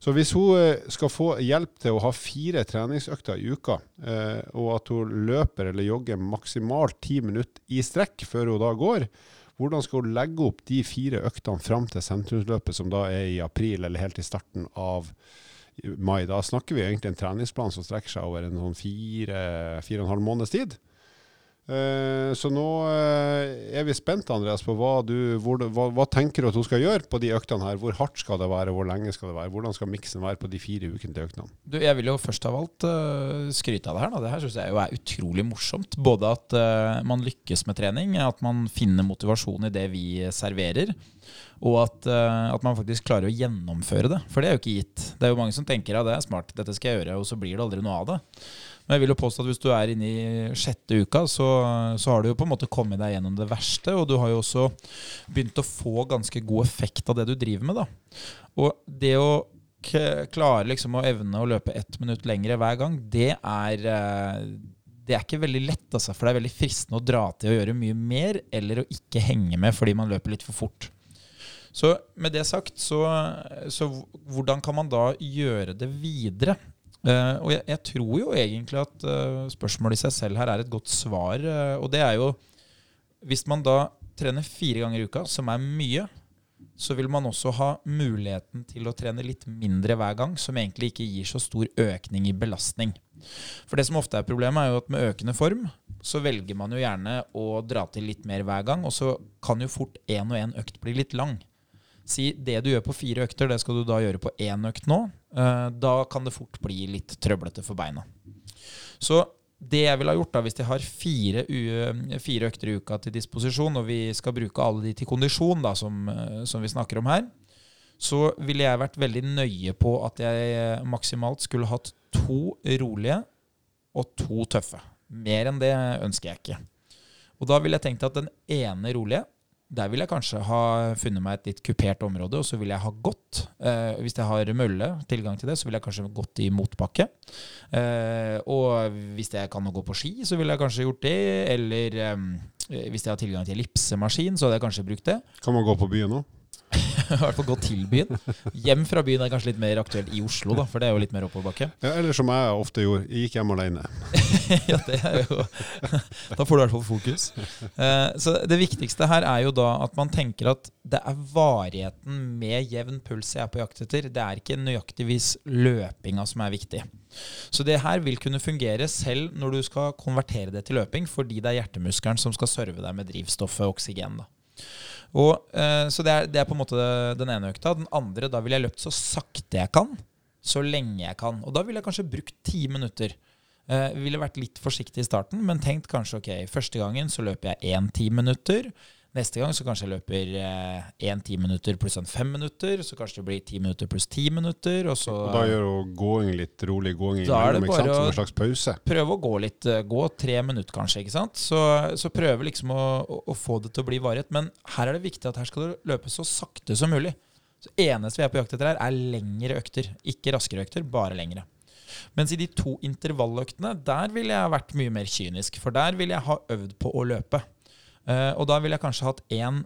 Så hvis hun eh, skal få hjelp til å ha fire treningsøkter i uka, eh, og at hun løper eller jogger maksimalt ti minutter i strekk før hun da går, hvordan skal hun legge opp de fire øktene fram til sentrumsløpet, som da er i april eller helt i starten av mai? Da snakker vi egentlig en treningsplan som strekker seg over en sånn fire, fire og en halv måneds tid. Eh, Så nå eh, er vi spent, Andreas, på hva du hvor, hva, hva tenker du at hun skal gjøre på de øktene her? Hvor hardt skal det være, hvor lenge skal det være? Hvordan skal miksen være på de fire ukentlige øktene? Du, jeg vil jo først av alt uh, skryte av det her. Da. Det her syns jeg jo er utrolig morsomt. Både at uh, man lykkes med trening, at man finner motivasjon i det vi serverer, og at, uh, at man faktisk klarer å gjennomføre det. For det er jo ikke gitt. Det er jo mange som tenker ja, det er smart, dette skal jeg gjøre, og så blir det aldri noe av det. Men jeg vil jo påstå at hvis du er inne i sjette uka, så, så har du jo på en måte kommet deg gjennom det verste, og du har jo også begynt å få ganske god effekt av det du driver med. da. Og det å klare liksom å evne å løpe ett minutt lengre hver gang, det er, eh, det er ikke veldig lett, altså, for det er veldig fristende å dra til å gjøre mye mer, eller å ikke henge med fordi man løper litt for fort. Så med det sagt, så, så hvordan kan man da gjøre det videre? Uh, og jeg, jeg, tror jo egentlig at uh, spørsmålet i seg selv her er et godt svar. Uh, og det er jo Hvis man da trener fire ganger i uka, som er mye, så vil man også ha muligheten til å trene litt mindre hver gang, som egentlig ikke gir så stor økning i belastning. For det som ofte er problemet, er jo at med økende form så velger man jo gjerne å dra til litt mer hver gang, og så kan jo fort én og én økt bli litt lang. Si det du gjør på fire økter, det skal du da gjøre på én økt nå. Eh, da kan det fort bli litt trøblete for beina. Så det jeg ville ha gjort da, hvis jeg har fire, fire, økter i uka til disposisjon, og vi skal bruke alle de til kondisjon, da, som, eh, som vi snakker om her, så ville jeg vært veldig nøye på at jeg maksimalt skulle hatt to rolige og to tøffe. Mer enn det ønsker jeg ikke. Og da ville jeg tenkt at den ene rolige der vil jeg kanskje ha funnet meg et litt kupert område, og så vil jeg ha gått. Eh, hvis jeg har mølle, tilgang til det, så vil jeg kanskje gått i motbakke. Eh, og hvis jeg kan gå på ski, så ville jeg kanskje gjort det. Eller eh, hvis jeg har tilgang til ellipsemaskin, så hadde jeg kanskje brukt det. Kan man gå på byen nå? I hvert fall gå til byen. Hjem fra byen er kanskje litt mer aktuelt i Oslo, da, for det er jo litt mer oppoverbakke. Ja, eller som jeg ofte gjorde, jeg gikk hjem alene. ja, det er jo Da får du i hvert fall fokus. Eh, så det viktigste her er jo da at man tenker at det er varigheten med jevn puls jeg er på jakt etter. Det er ikke nøyaktigvis løpinga som er viktig. Så det her vil kunne fungere selv når du skal konvertere det til løping, fordi det er hjertemuskelen som skal serve deg med drivstoffet og oksygen. da. Og, eh, så det er, det er, på en måte den ene økta. Den andre, da ville jeg løpt så sakte jeg kan, så lenge jeg kan. Og da ville jeg kanskje brukt ti minutter. Eh, ville vært litt forsiktig i starten, men tenkt kanskje ok, første gangen så løper jeg én ti minutter. Neste gang så kanskje jeg løper én eh, ti minutter pluss en fem minutter. Så kanskje det blir ti minutter pluss ti minutter. Og, så, og da gjør du gåing litt rolig gåing da er det bare sant, som en slags pause? Prøve å gå litt. Eh, gå tre minutter kanskje. ikke sant? Så, så prøve liksom å, å, få det til å bli varighet. Men her er det viktig at her skal du løpe så sakte som mulig. Så eneste vi er på jakt etter her, er lengre økter. Ikke raskere økter, bare lengre. Mens i de to intervalløktene, der ville jeg vært mye mer kynisk. For der vil jeg ha øvd på å løpe. Uh, og da ville jeg kanskje hatt én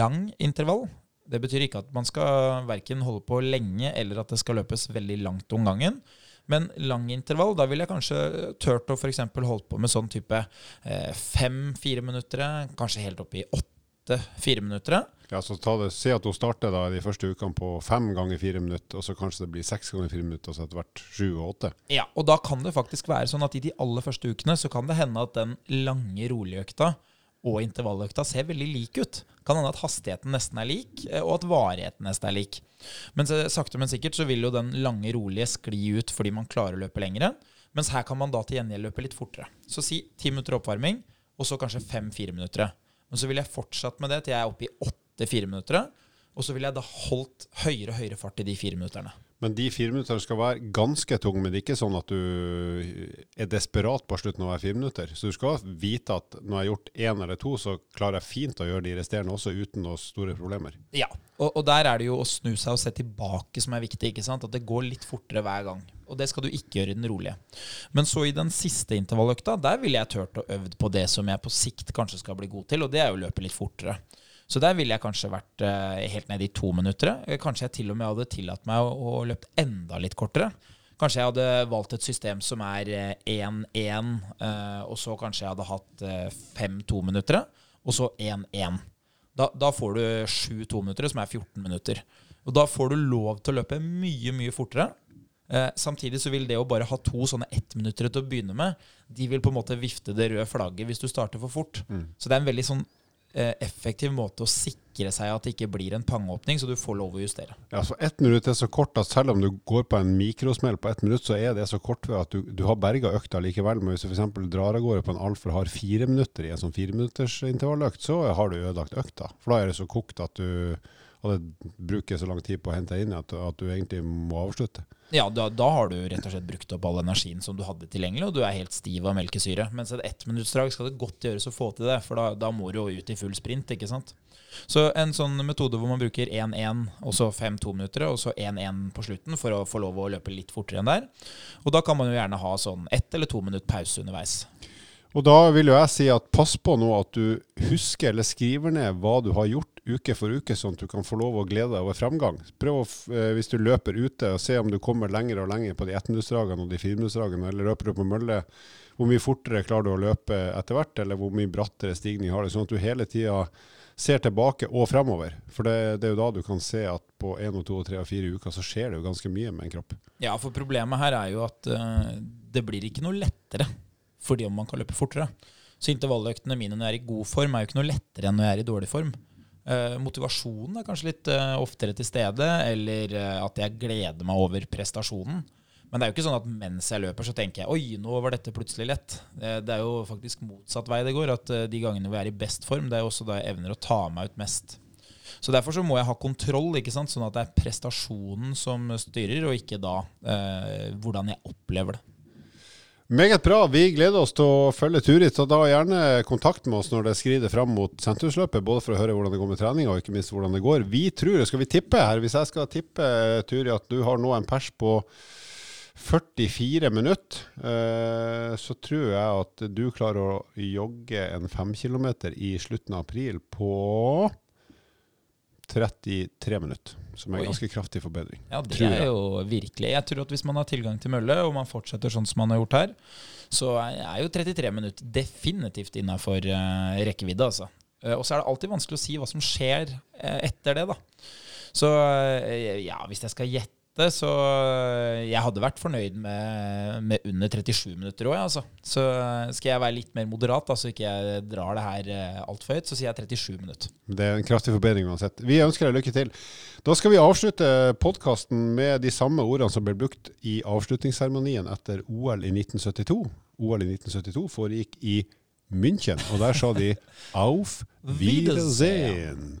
lang intervall. Det betyr ikke at man skal verken holde på lenge eller at det skal løpes veldig langt om gangen. Men lang intervall, da ville jeg kanskje turt å f.eks. holdt på med sånn type eh, fem fire minutter, kanskje helt opp i åtte fire minutter. Ja, så ta det, Si at hun starter da de første ukene på fem ganger fire minutter, og så kanskje det blir seks ganger fire minutter, og så etter hvert sju og åtte. Ja, og da kan det faktisk være sånn at i de aller første ukene så kan det hende at den lange, rolige økta og intervalløkta ser veldig lik ut. Kan hende at hastigheten nesten er lik, eh, og at varigheten nesten er lik. Men sakte, men sikkert så vil jo den lange, rolige skli ut fordi man klarer å løpe lengre. Mens her kan man da til gjengjeld løpe litt fortere. Så si ti minutter oppvarming, og så kanskje fem-fire minutter. Men så vil jeg fortsatt med det til jeg er oppe i åtte-fire minutter. Og så vil jeg da holdt høyere og høyere fart i de fire minutterne. Men de fire minuttene skal være ganske tunge, men det er ikke sånn at du er desperat på slutten av hver fire minutter. Så du skal vite at når jeg har gjort én eller to, så klarer jeg fint å gjøre de resterende også uten noen store problemer. Ja, og, og, der er det jo å snu seg og se tilbake som er viktig. ikke sant? At det går litt fortere hver gang. Og det skal du ikke gjøre i den rolige. Men så i den siste intervalløkta, der ville jeg turt å øvd på det som jeg på sikt kanskje skal bli god til, og det er jo å løpe litt fortere. Så der ville jeg kanskje vært uh, helt nede i to minutter. Eh, kanskje jeg til og med hadde tillatt meg å, å løpe enda litt kortere. Kanskje jeg hadde valgt et system som er 1-1, uh, uh, og så kanskje jeg hadde hatt fem to minutter, og så 1-1. Da, da, får du sju to minutter, som er 14 minutter. Og da får du lov til å løpe mye, mye fortere. Eh, samtidig så vil det å bare ha to sånne ettminuttere til å begynne med, de vil på en måte vifte det røde flagget hvis du starter for fort. Mm. Så det er en veldig sånn Eh, effektiv måte å sikre seg at det ikke blir en pangeåpning, så du får lov å justere. Ja, så Ett minutt er så kort at selv om du går på en mikrosmell på ett minutt, så er det så kort ved at du, du har berga økta likevel. Men hvis du f.eks. drar av gårde på en altfor hard fire minutter i en sånn fireminuttersintervalløkt, så har du ødelagt økta. For da er det så kokt at du hadde bruker så lang tid på å hente inn at, at du egentlig må avslutte. Ja, da, da har du rett og slett brukt opp all energien som du hadde tilgjengelig, og du er helt stiv av melkesyre. Mens et ettminuttsdrag skal det godt gjøres å få til det, for da, da må du jo ut i full sprint, ikke sant. Så en sånn metode hvor man bruker 1-1, og så 5-2 minutter, og så 1-1 på slutten for å få lov å løpe litt fortere enn der. Og da kan man jo gjerne ha sånn ett eller to minutt pause underveis. Og da vil jo jeg si at pass på nå at du husker eller skriver ned hva du har gjort uke for uke, sånn at du kan få lov å glede deg over fremgang. Prøv å, eh, hvis du løper ute, og se om du kommer lenger og lenger på de ettminuttsdragene og de fireminuttsdragene, eller løper du på mølle, hvor mye fortere klarer du å løpe etter hvert, eller hvor mye brattere stigning har du, sånn at du hele tida ser tilbake og fremover. For det, det, er jo da du kan se at på én og to og tre og fire uker så skjer det jo ganske mye med en kropp. Ja, for problemet her er jo at uh, det blir ikke noe lettere fordi om man kan løpe fortere. Så intervalløktene mine når jeg er i god form, er jo ikke noe lettere enn når jeg er i dårlig form. Eh, motivasjonen er kanskje litt eh, oftere til stede, eller eh, at jeg gleder meg over prestasjonen. Men det er jo ikke sånn at mens jeg løper, så tenker jeg oi, nå var dette plutselig lett. det er jo faktisk motsatt vei det går. At de gangene hvor jeg er i best form, det er jo også da jeg evner å ta meg ut mest. Så derfor så må jeg ha kontroll, ikke sant? sånn at det er prestasjonen som styrer, og ikke da hvordan jeg opplever det. Meget bra. Vi gleder oss til å følge Turid. Så da gjerne kontakt med oss når det skrider fram mot sentrumsløpet, både for å høre hvordan det går med treninga, og ikke minst hvordan det går. Vi tror, skal vi tippe her, hvis jeg skal tippe, Turi, at du har nå en pers på 44 minutter, eh, så tror jeg at du klarer å jogge en 5 kilometer i slutten av april på 33 minutter. Som er en ganske kraftig forbedring. Ja, det er jo virkelig. Jeg tror at hvis man har tilgang til mølle, og man fortsetter sånn som man har gjort her, så er jo 33 minutter definitivt innafor uh, rekkevidde, altså. Uh, og så er det alltid vanskelig å si hva som skjer uh, etter det, da. Så ja, hvis jeg skal gjette dette, så eh, jeg hadde vært fornøyd med, med under 37 minutter òg, altså. Så eh, skal jeg være litt mer moderat, da, så ikke jeg drar det her eh, altfor høyt, så sier jeg 37 minutter. Det er en kraftig forbedring uansett. Vi ønsker deg lykke til. Da skal vi avslutte podkasten med de samme ordene som ble brukt i avslutningsseremonien etter OL i 1972. OL i 1972 foregikk i München, og der sa de Auf Wiedersehen.